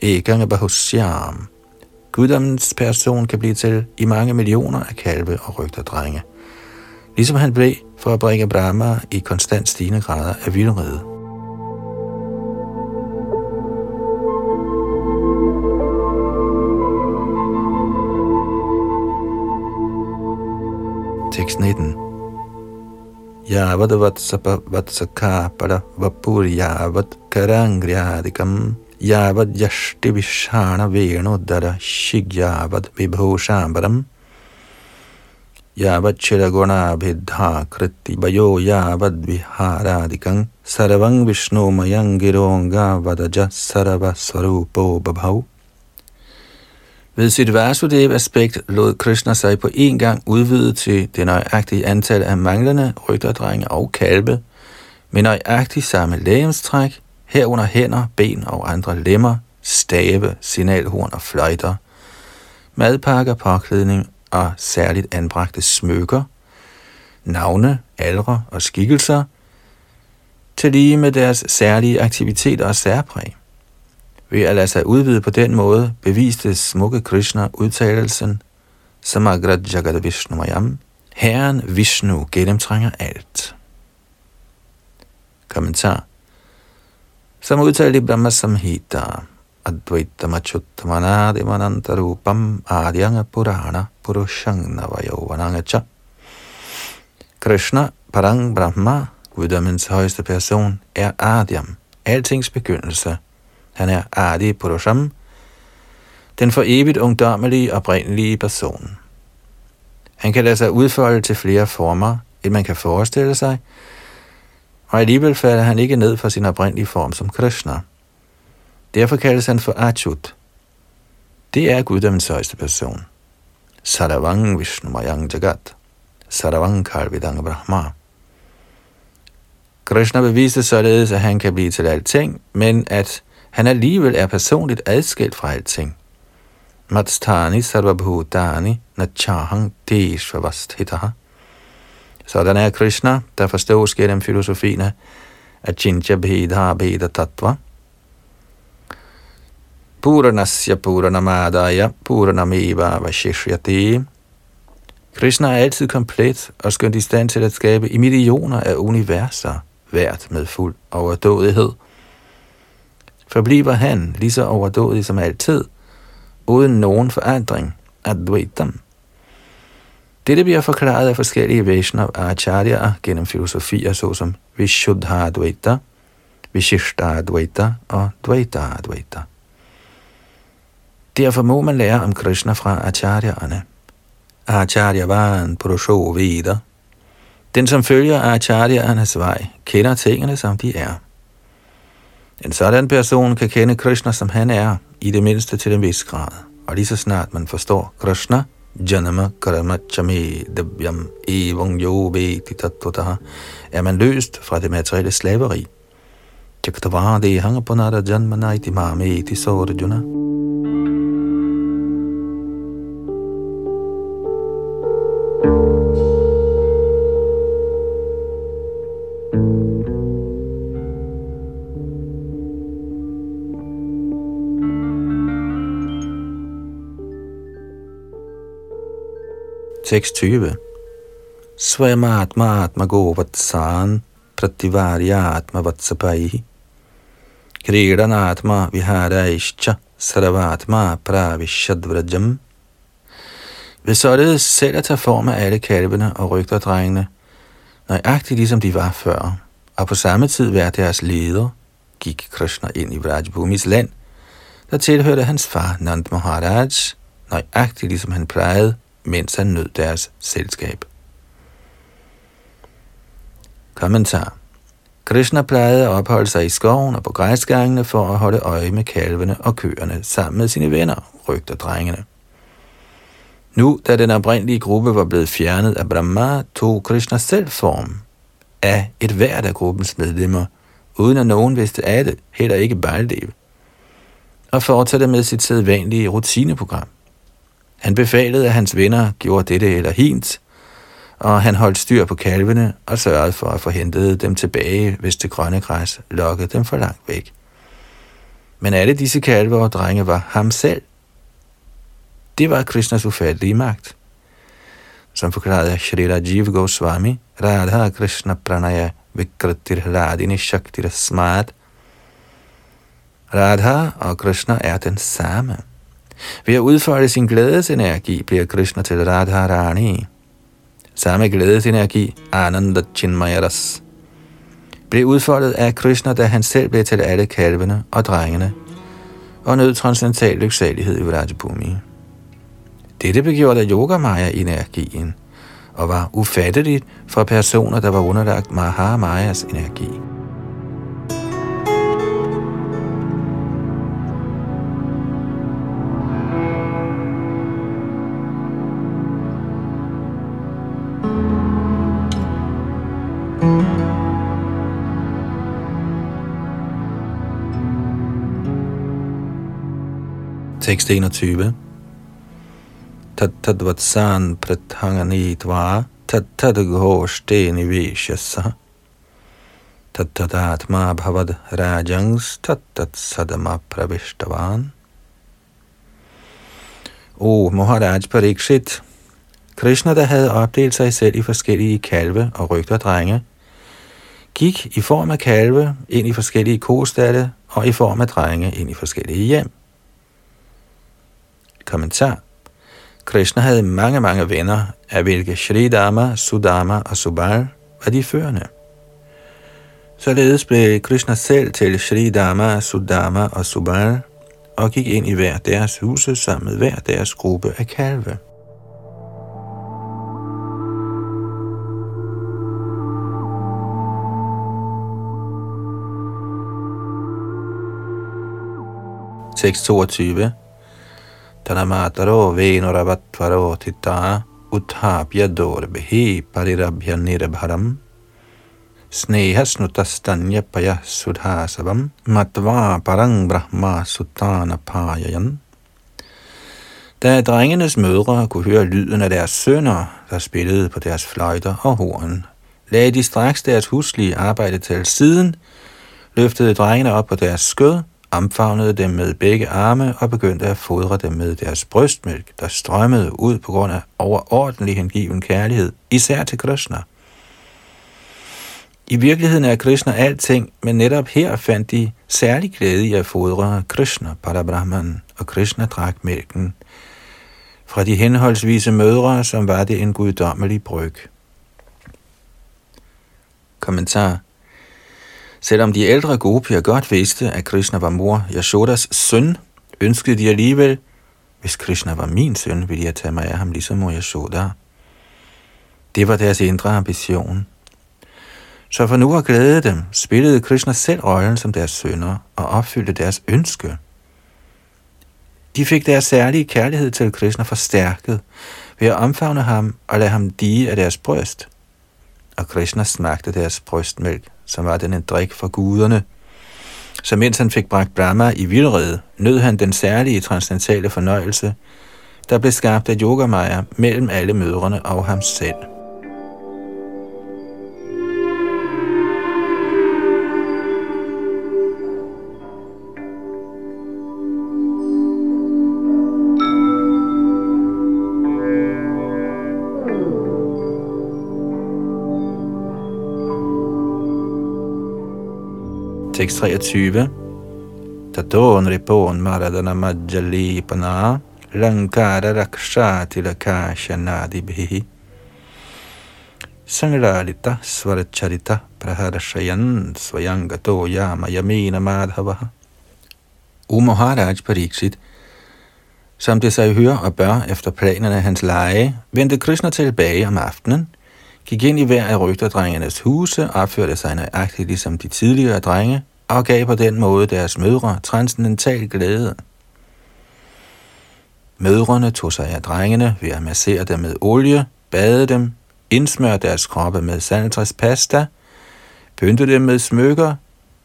Egang Bahusyam, Guddommens person kan blive til i mange millioner af kalve og rygterdrenge, ligesom han blev for at bringe Brahma i konstant stigende grader af vildrede. Tekst 19. Yavad vatsapa vatsaka pada vapur yavad karangryadikam yavad yashti vishana venodara shigyavad vibhushambaram yavad chiraguna bidha kriti bayo yavad viharadikam sarvang vishnu mayangironga vadaja sarva swarupo babhav Ved sit Vasudev-aspekt lod Krishna sig på en gang udvide til det nøjagtige antal af manglende rygterdrenge og kalve, med nøjagtigt samme lægemstræk, herunder hænder, ben og andre lemmer, stave, signalhorn og fløjter, madpakker, påklædning og særligt anbragte smykker, navne, aldre og skikkelser, til lige med deres særlige aktiviteter og særpræg. Ved at lade sig udvide på den måde, beviste smukke Krishna udtalelsen Samagrat Jagad Vishnu Mayam. Herren Vishnu gennemtrænger alt. Kommentar. Som udtalt i Brahma Samhita, Advaita Machuttamana Manantarupam Adyanga Purana Purushang Navayovanangacha. Krishna, Parang Brahma, guddommens højeste person, er Adyam, altings begyndelse, han er Adi Purusham, den for evigt ungdommelige oprindelige person. Han kan lade sig udfolde til flere former, end man kan forestille sig, og alligevel falder han ikke ned fra sin oprindelige form som Krishna. Derfor kaldes han for Achyut. Det er guddommens højeste person. Saravang Vishnu Mayang Jagat. Saravang Kalvidang Brahma. Krishna beviste således, at han kan blive til alting, men at han alligevel er personligt adskilt fra alting. Matstani sarvabhutani nachahang deshvavasthitaha. Sådan er Krishna, der forstås gennem filosofien af Chincha Bheda Bheda Tattva. Puranasya Puranamadaya Puranameva Vashishyati. Krishna er altid komplet og skønt i stand til at skabe i millioner af universer, hvert med fuld overdådighed – forbliver han lige så overdådig som altid, uden nogen forandring, Advaitam. Dette bliver forklaret af forskellige Vaishnav Acharya gennem filosofier såsom Vishuddha Advaita, Vishishta Advaita og Dvaita Advaita. Derfor må man lære om Krishna fra Acharya'erne. Acharya var en Purusho Veda. Den, som følger Acharya'ernes vej, kender tingene, som de er. En sådan person kan kende Krishna, som han er, i det mindste til en vis grad. Og lige så snart man forstår Krishna, Janama Karama Chame Devyam Evang Yo Veti Tattvataha, er man løst fra det materielle slaveri. Chaktavade Hangapanara Janmanaiti Mameti Sorjuna. Tekst 20. Svayamatma atma govatsan prativaryatma vatsapaihi Kridanatma viharaishcha saravatma pravishadvrajam Ved således selv at tage form af alle kalvene og rygterdrengene, nøjagtigt ligesom de var før, og på samme tid være deres leder, gik Krishna ind i Vrajbhumis land, der tilhørte hans far Nand Maharaj, nøjagtigt ligesom han plejede, mens han nød deres selskab. Kommentar Krishna plejede at opholde sig i skoven og på græsgangene for at holde øje med kalvene og køerne sammen med sine venner, rygter drengene. Nu, da den oprindelige gruppe var blevet fjernet af Brahma, tog Krishna selv form af et hvert af gruppens medlemmer, uden at nogen vidste af det, heller ikke Baldev, og fortsatte med sit sædvanlige rutineprogram. Han befalede, at hans venner gjorde dette eller hint, og han holdt styr på kalvene og sørgede for at få hentet dem tilbage, hvis det grønne græs lokkede dem for langt væk. Men alle disse kalve og drenge var ham selv. Det var Krishnas ufattelige magt. Som forklarede Shri Jiv Goswami, Radha Krishna Pranaya Vikratir Ladini Shaktir Smart. Radha og Krishna er den samme. Ved at udfolde sin glædesenergi bliver Krishna til Radharani. Samme glædesenergi, Ananda Chinmayaras, blev udfoldet af Krishna, da han selv blev til alle kalvene og drengene, og nød transcendental lyksalighed i Vrajabhumi. Dette begjorde gjort yoga Yogamaya-energien, og var ufatteligt for personer, der var underlagt Mahamayas energi. Tekst 21. Tattadvatsan prathanganitva tattadghoshte niveshasa tattadatma bhavad rajangs tattat sadama pravishtavan. O Maharaj Parikshit, Krishna, der havde opdelt sig selv i forskellige kalve og rygter drenge, gik i form af kalve ind i forskellige kostalle og i form af drenge ind i forskellige hjem. Kommentar. Krishna havde mange, mange venner, af hvilke Shridama, Sudama og Subal var de førende. Således blev Krishna selv til Shridama, Sudama og Subal og gik ind i hver deres huse sammen med hver deres gruppe af kalve. Tekst 22 Tanamataro Venuravatvaro Tita Uthapya Dorbehi Parirabhya Nirbharam Sneha Snutastanya Paya Sudhasavam Matva Parang Brahma Sutana Payayan Da drengenes mødre kunne høre lyden af deres sønner, der spillede på deres fløjter og horn, lagde de straks deres huslige arbejde til siden, løftede drengene op på deres skød omfavnede dem med begge arme og begyndte at fodre dem med deres brystmælk, der strømmede ud på grund af overordentlig hengiven kærlighed, især til Krishna. I virkeligheden er Krishna alting, men netop her fandt de særlig glæde i at fodre Krishna, Parabrahman, og Krishna drak mælken fra de henholdsvise mødre, som var det en guddommelig bryg. Kommentar Selvom de ældre gopier godt vidste, at Krishna var mor Yashodas søn, ønskede de alligevel, hvis Krishna var min søn, ville jeg tage mig af ham ligesom mor Yashoda. Det var deres indre ambition. Så for nu at glæde dem, spillede Krishna selv rollen som deres sønner og opfyldte deres ønske. De fik deres særlige kærlighed til Krishna forstærket ved at omfavne ham og lade ham dige af deres bryst. Og Krishna smagte deres brystmælk som var den en drik for guderne. Så mens han fik bragt Brahma i vildrede, nød han den særlige transcendentale fornøjelse, der blev skabt af Yogamaya mellem alle mødrene og ham selv. Tekst 23. Taton ripon maradana majjalipana lankara raksha tilakasha nadibhihi Sanglalita svaracharita praharashayan svayangato yama yamina madhavaha O Maharaj Pariksit, som det sig hører og bør efter planerne af hans leje, vendte Krishna tilbage om aftenen – gik ind i hver af rygterdrengenes huse, opførte sig nøjagtigt ligesom de tidligere drenge, og gav på den måde deres mødre transcendental glæde. Mødrene tog sig af drengene ved at massere dem med olie, bade dem, indsmøre deres kroppe med saltræspasta, pynte dem med smykker,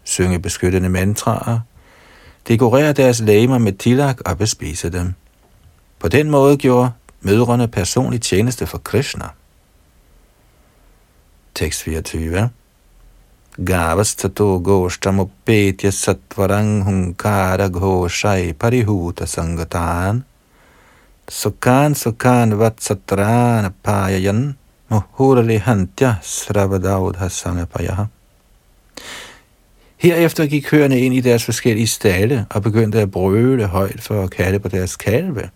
synge beskyttende mantraer, dekorere deres læmer med tilak og bespise dem. På den måde gjorde mødrene personlig tjeneste for Krishna. Tekst 24. Gavastato goshtamupetya satvarang hunkara ghoshai parihuta sangatan Sukan sukan vatsatran payayan muhurali hantya sravadaudha sangapayaha Herefter gik køerne ind i deres forskellige stalle og begyndte at brøle højt for at kalde på deres kalve.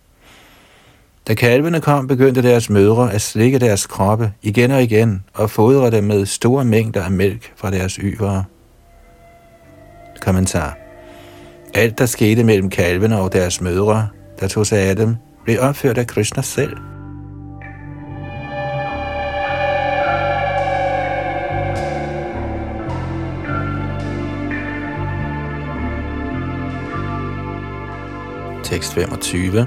Da kalvene kom, begyndte deres mødre at slikke deres kroppe igen og igen og fodre dem med store mængder af mælk fra deres yvere. Kommentar. Alt, der skete mellem kalvene og deres mødre, der tog sig af dem, blev opført af Krishna selv. Tekst 25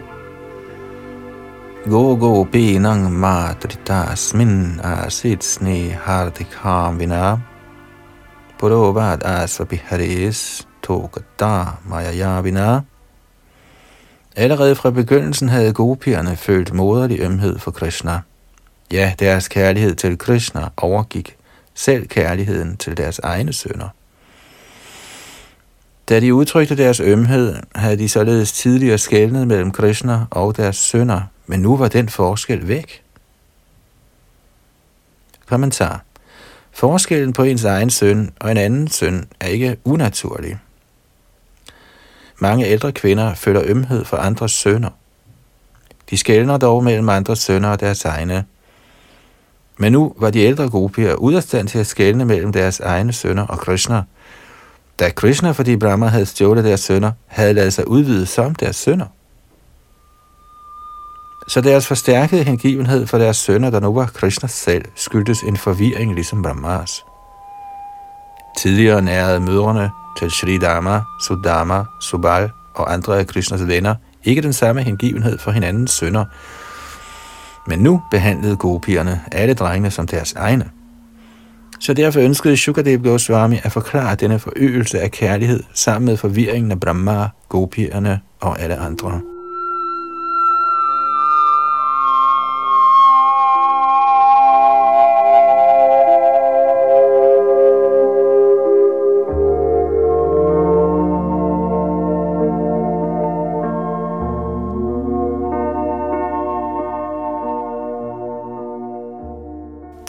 Gogo pinang matrita smin asit sne hardikam vina Purovad tokata togata mayayavina Allerede fra begyndelsen havde gopierne følt moderlig ømhed for Krishna. Ja, deres kærlighed til Krishna overgik selv kærligheden til deres egne sønner. Da de udtrykte deres ømhed, havde de således tidligere skældnet mellem Krishna og deres sønner, men nu var den forskel væk. Kommentar. Forskellen på ens egen søn og en anden søn er ikke unaturlig. Mange ældre kvinder føler ømhed for andres sønner. De skældner dog mellem andres sønner og deres egne. Men nu var de ældre gopier ude af stand til at skælne mellem deres egne sønner og Krishna, da Krishna, fordi Brahma havde stjålet deres sønner, havde lavet sig udvide som deres sønner. Så deres altså forstærkede hengivenhed for deres sønner, der nu var Krishna selv, skyldtes en forvirring ligesom Brahmas. Tidligere nærede mødrene til Sri Dharma, Sudama, Subal og andre af Krishnas venner ikke den samme hengivenhed for hinandens sønner, men nu behandlede gopierne alle drengene som deres egne. Så derfor ønskede Shukadev Goswami at forklare denne forøgelse af kærlighed sammen med forvirringen af Brahma, gopierne og alle andre.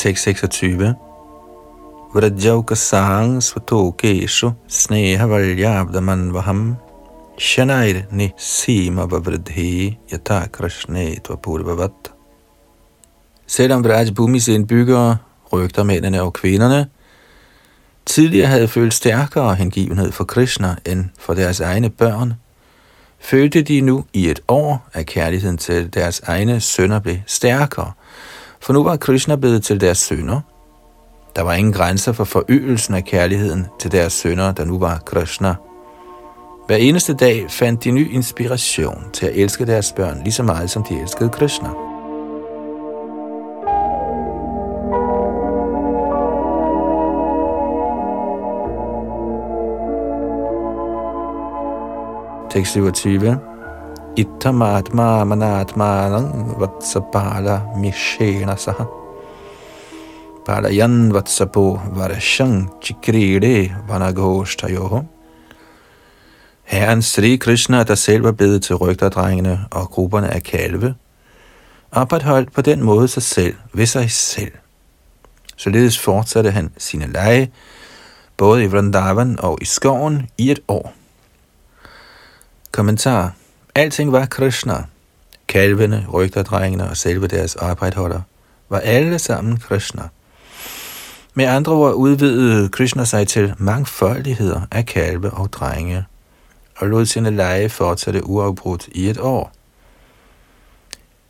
Tekst 26 Vrajaukasaang svatokesu sneha valyabdamanvaham shanair ni sima vavridhi yata krishne tvapurvavat. Selvom Vraj Bhumis indbyggere, rygter mændene og kvinderne, tidligere havde følt stærkere hengivenhed for Krishna end for deres egne børn, følte de nu i et år, at kærligheden til deres egne sønner blev stærkere, for nu var Krishna blevet til deres sønner. Der var ingen grænser for forøgelsen af kærligheden til deres sønner, der nu var Krishna. Hver eneste dag fandt de ny inspiration til at elske deres børn lige så meget, som de elskede Krishna. Tekst 27 Ittamatma manatmanang vatsapala mishena saha. Palayan vatsapo varashang chikride vanaghoshtayoho. Herren Sri Krishna, der selv var blevet til rygterdrengene og grupperne af kalve, opretholdt på den måde sig selv ved sig selv. Således fortsatte han sine lege, både i Vrindavan og i skoven, i et år. Kommentar Alting var Krishna. Kalvene, rygterdrengene og selve deres arbejdsholder var alle sammen Krishna. Med andre ord udvidede Krishna sig til mangfoldigheder af kalve og drenge, og lod sine lege fortsætte uafbrudt i et år.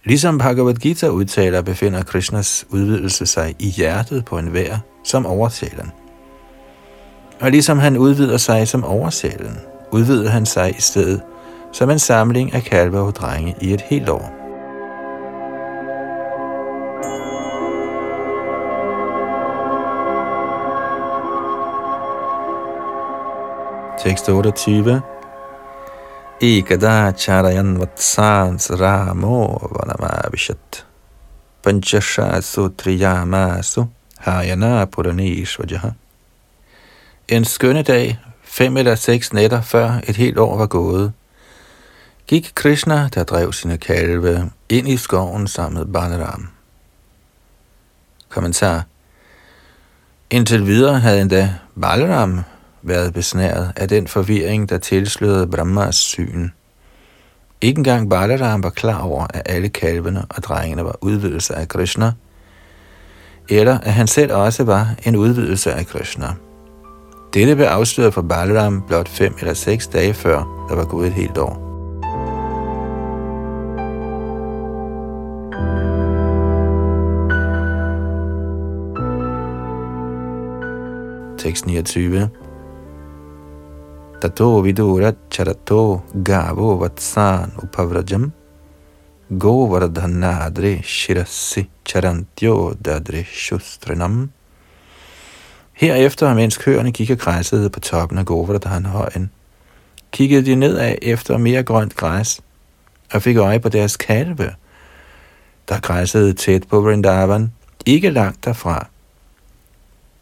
Ligesom Bhagavad Gita udtaler, befinder Krishnas udvidelse sig i hjertet på en vær som oversælen. Og ligesom han udvider sig som oversælen, udvider han sig i stedet som en samling af kalve og drenge i et helt år. Tekst 28 Ikada charayan vatsans ramo vanamavishat. Panchashasu triyamasu hayana puranishvajaha. En skønne dag, fem eller seks nætter før et helt år var gået, gik Krishna, der drev sine kalve, ind i skoven sammen med Balaram. Kommentar. Indtil videre havde endda Balaram været besnæret af den forvirring, der tilslørede Brahmas syn. Ikke engang Balaram var klar over, at alle kalvene og drengene var udvidelser af Krishna, eller at han selv også var en udvidelse af Krishna. Dette blev afsløret for Balaram blot fem eller seks dage før, der var gået et helt år. 6.29. Tato vidura charato gavo vatsan upavrajam govardhanadre shirasi charantyo dadre shustranam Herefter, mens køerne gik og græssede på toppen af Govardhanhøjen, kiggede de nedad efter mere grønt græs og fik øje på deres kalve, der græssede tæt på Vrindavan, ikke langt derfra.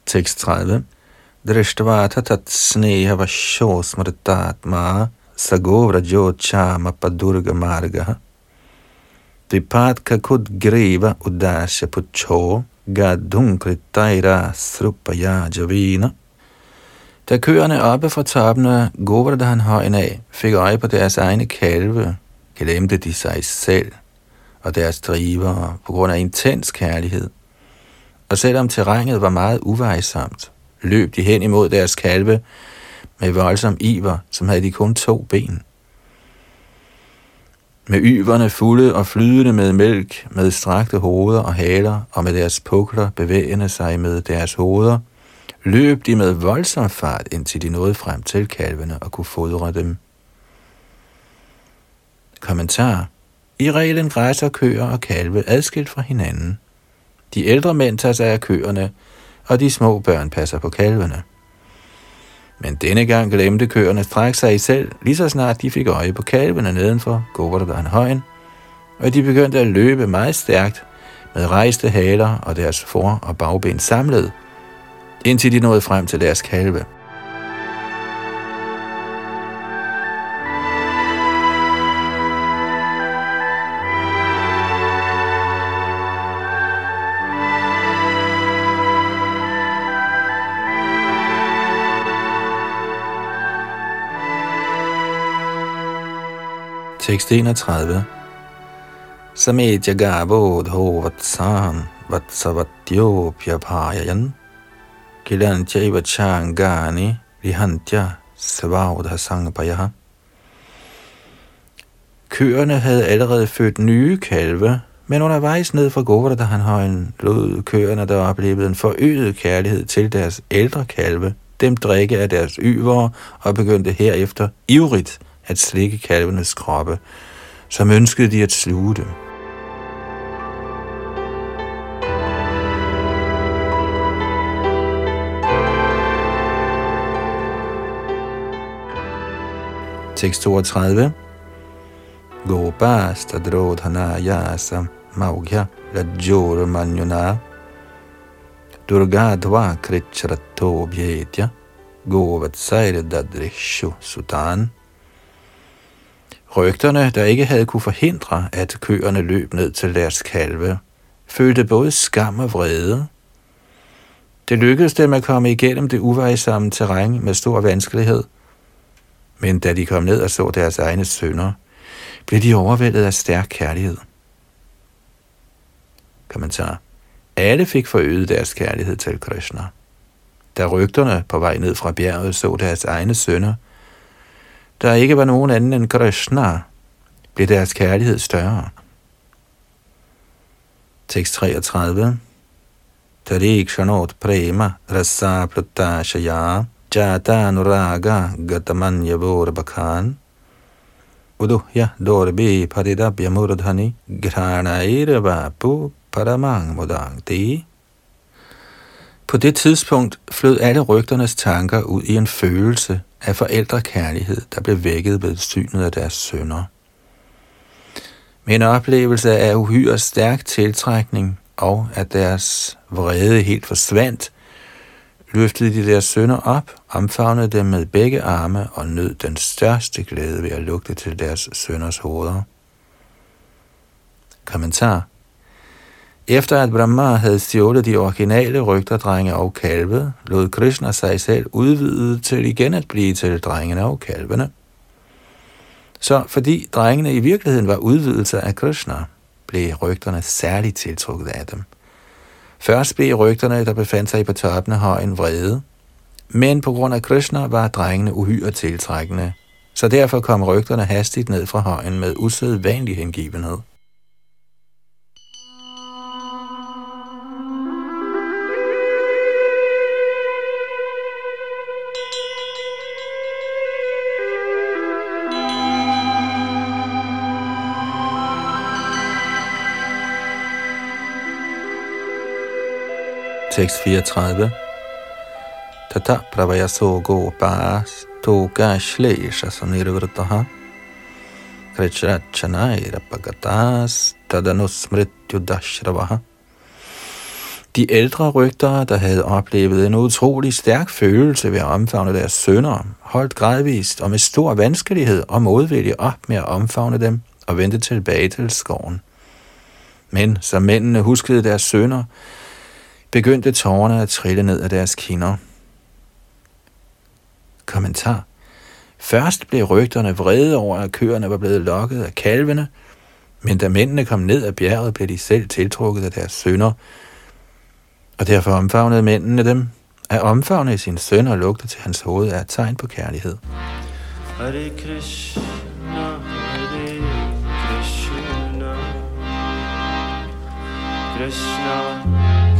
Tekst 30 Drishtva tatat sneha vasho smritatma sagovra jochama padurga marga Vipat kakut griva udasya pucho Gadunkritaira Srupaya Javina. Da køerne oppe fra toppen af Govardhan højen af fik øje på deres egne kalve, glemte de sig selv og deres drivere på grund af intens kærlighed. Og selvom terrænet var meget uvejsomt, løb de hen imod deres kalve med voldsom iver, som havde de kun to ben med yverne fulde og flydende med mælk, med strakte hoveder og haler, og med deres pukler bevægende sig med deres hoveder, løb de med voldsom fart, indtil de nåede frem til kalvene og kunne fodre dem. Kommentar. I reglen græsser køer og kalve adskilt fra hinanden. De ældre mænd tager sig af køerne, og de små børn passer på kalvene. Men denne gang glemte køerne strække sig i selv, lige så snart de fik øje på kalvene nedenfor Govardhan højen, og de begyndte at løbe meget stærkt med rejste haler og deres for- og bagben samlet, indtil de nåede frem til deres kalve. Tekst 31. Samet jagabodho vatsan vatsavatyo pyaphayayan kilantya vachangani vihantya svavdha sangpayaha. Køerne havde allerede født nye kalve, men undervejs ned fra Govardhan-højen lod køerne, der oplevede en forøget kærlighed til deres ældre kalve, dem drikke af deres yvere og begyndte herefter ivrigt at slikke kalvenes kroppe, som ønskede de at sluge dem. Tekst 32. Gopasta drodhana yasa maugya rajor manyuna durga dva bhyetya Govat saire dadrishu sutan Rygterne, der ikke havde kunne forhindre, at køerne løb ned til deres kalve, følte både skam og vrede. Det lykkedes dem at komme igennem det uvejsomme terræn med stor vanskelighed. Men da de kom ned og så deres egne sønner, blev de overvældet af stærk kærlighed. Kommentar. Alle fik forøget deres kærlighed til Krishna. Da rygterne på vej ned fra bjerget så deres egne sønner, der ikke var nogen anden end Krishna, blev deres kærlighed større. Tekst 33 Tarikshanot prema rasa pratashaya jata anuraga gatamanya vorabakhan uduhya dorbi paridabhya murdhani granaira pu paramang modangti På det tidspunkt flød alle rygternes tanker ud i en følelse af forældrekærlighed, der blev vækket ved synet af deres sønner. Med en oplevelse af uhyre stærk tiltrækning og at deres vrede helt forsvandt, løftede de deres sønner op, omfavnede dem med begge arme og nød den største glæde ved at lugte til deres sønners hoveder. Kommentar efter at Brahma havde stjålet de originale rygterdrenge og kalve, lod Krishna sig selv udvide til igen at blive til drengene og kalvene. Så fordi drengene i virkeligheden var udvidelser af Krishna, blev rygterne særligt tiltrukket af dem. Først blev rygterne, der befandt sig på toppen af højen, vrede, men på grund af Krishna var drengene uhyre tiltrækkende, så derfor kom rygterne hastigt ned fra højen med usædvanlig hengivenhed. Tekst 34. Tata pravayaso gopas toka shlesha sanirvrtaha krichrachanaira pagatas tadanusmrityu dashravaha. De ældre rygter, der havde oplevet en utrolig stærk følelse ved at omfavne deres sønner, holdt gradvist og med stor vanskelighed og modvilje op med at omfavne dem og vendte tilbage til skoven. Men som mændene huskede deres sønner, begyndte tårerne at trille ned af deres kinder. Kommentar. Først blev rygterne vrede over, at køerne var blevet lokket af kalvene, men da mændene kom ned af bjerget, blev de selv tiltrukket af deres sønner, og derfor omfavnede mændene dem. At omfavne sin søn og lugte til hans hoved er et tegn på kærlighed. Hare Krishna, Hare Krishna, Krishna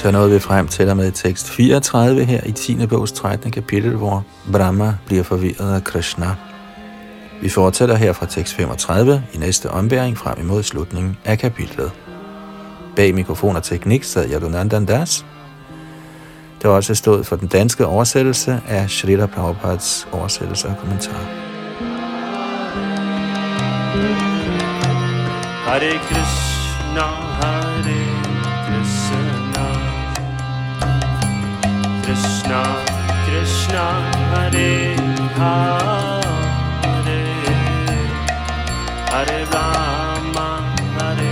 Så nåede vi frem til og med tekst 34 her i 10. bogs 13. kapitel, hvor Brahma bliver forvirret af Krishna. Vi fortsætter her fra tekst 35 i næste ombæring frem imod slutningen af kapitlet. Bag mikrofon og teknik sad Yadunandan Das. Det var også stået for den danske oversættelse af Shrita Prabhupads oversættelse og kommentar. Hare Krishna, Hare रा कृष्ण हरे हरे हरे बा हरे